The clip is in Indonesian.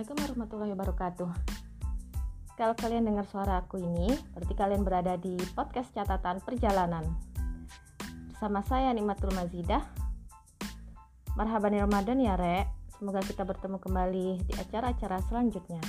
Assalamualaikum warahmatullahi wabarakatuh. Kalau kalian dengar suara aku ini, berarti kalian berada di podcast catatan perjalanan. Bersama saya Nikmatul Mazidah. Marhaban Ramadan ya, Rek. Semoga kita bertemu kembali di acara-acara selanjutnya.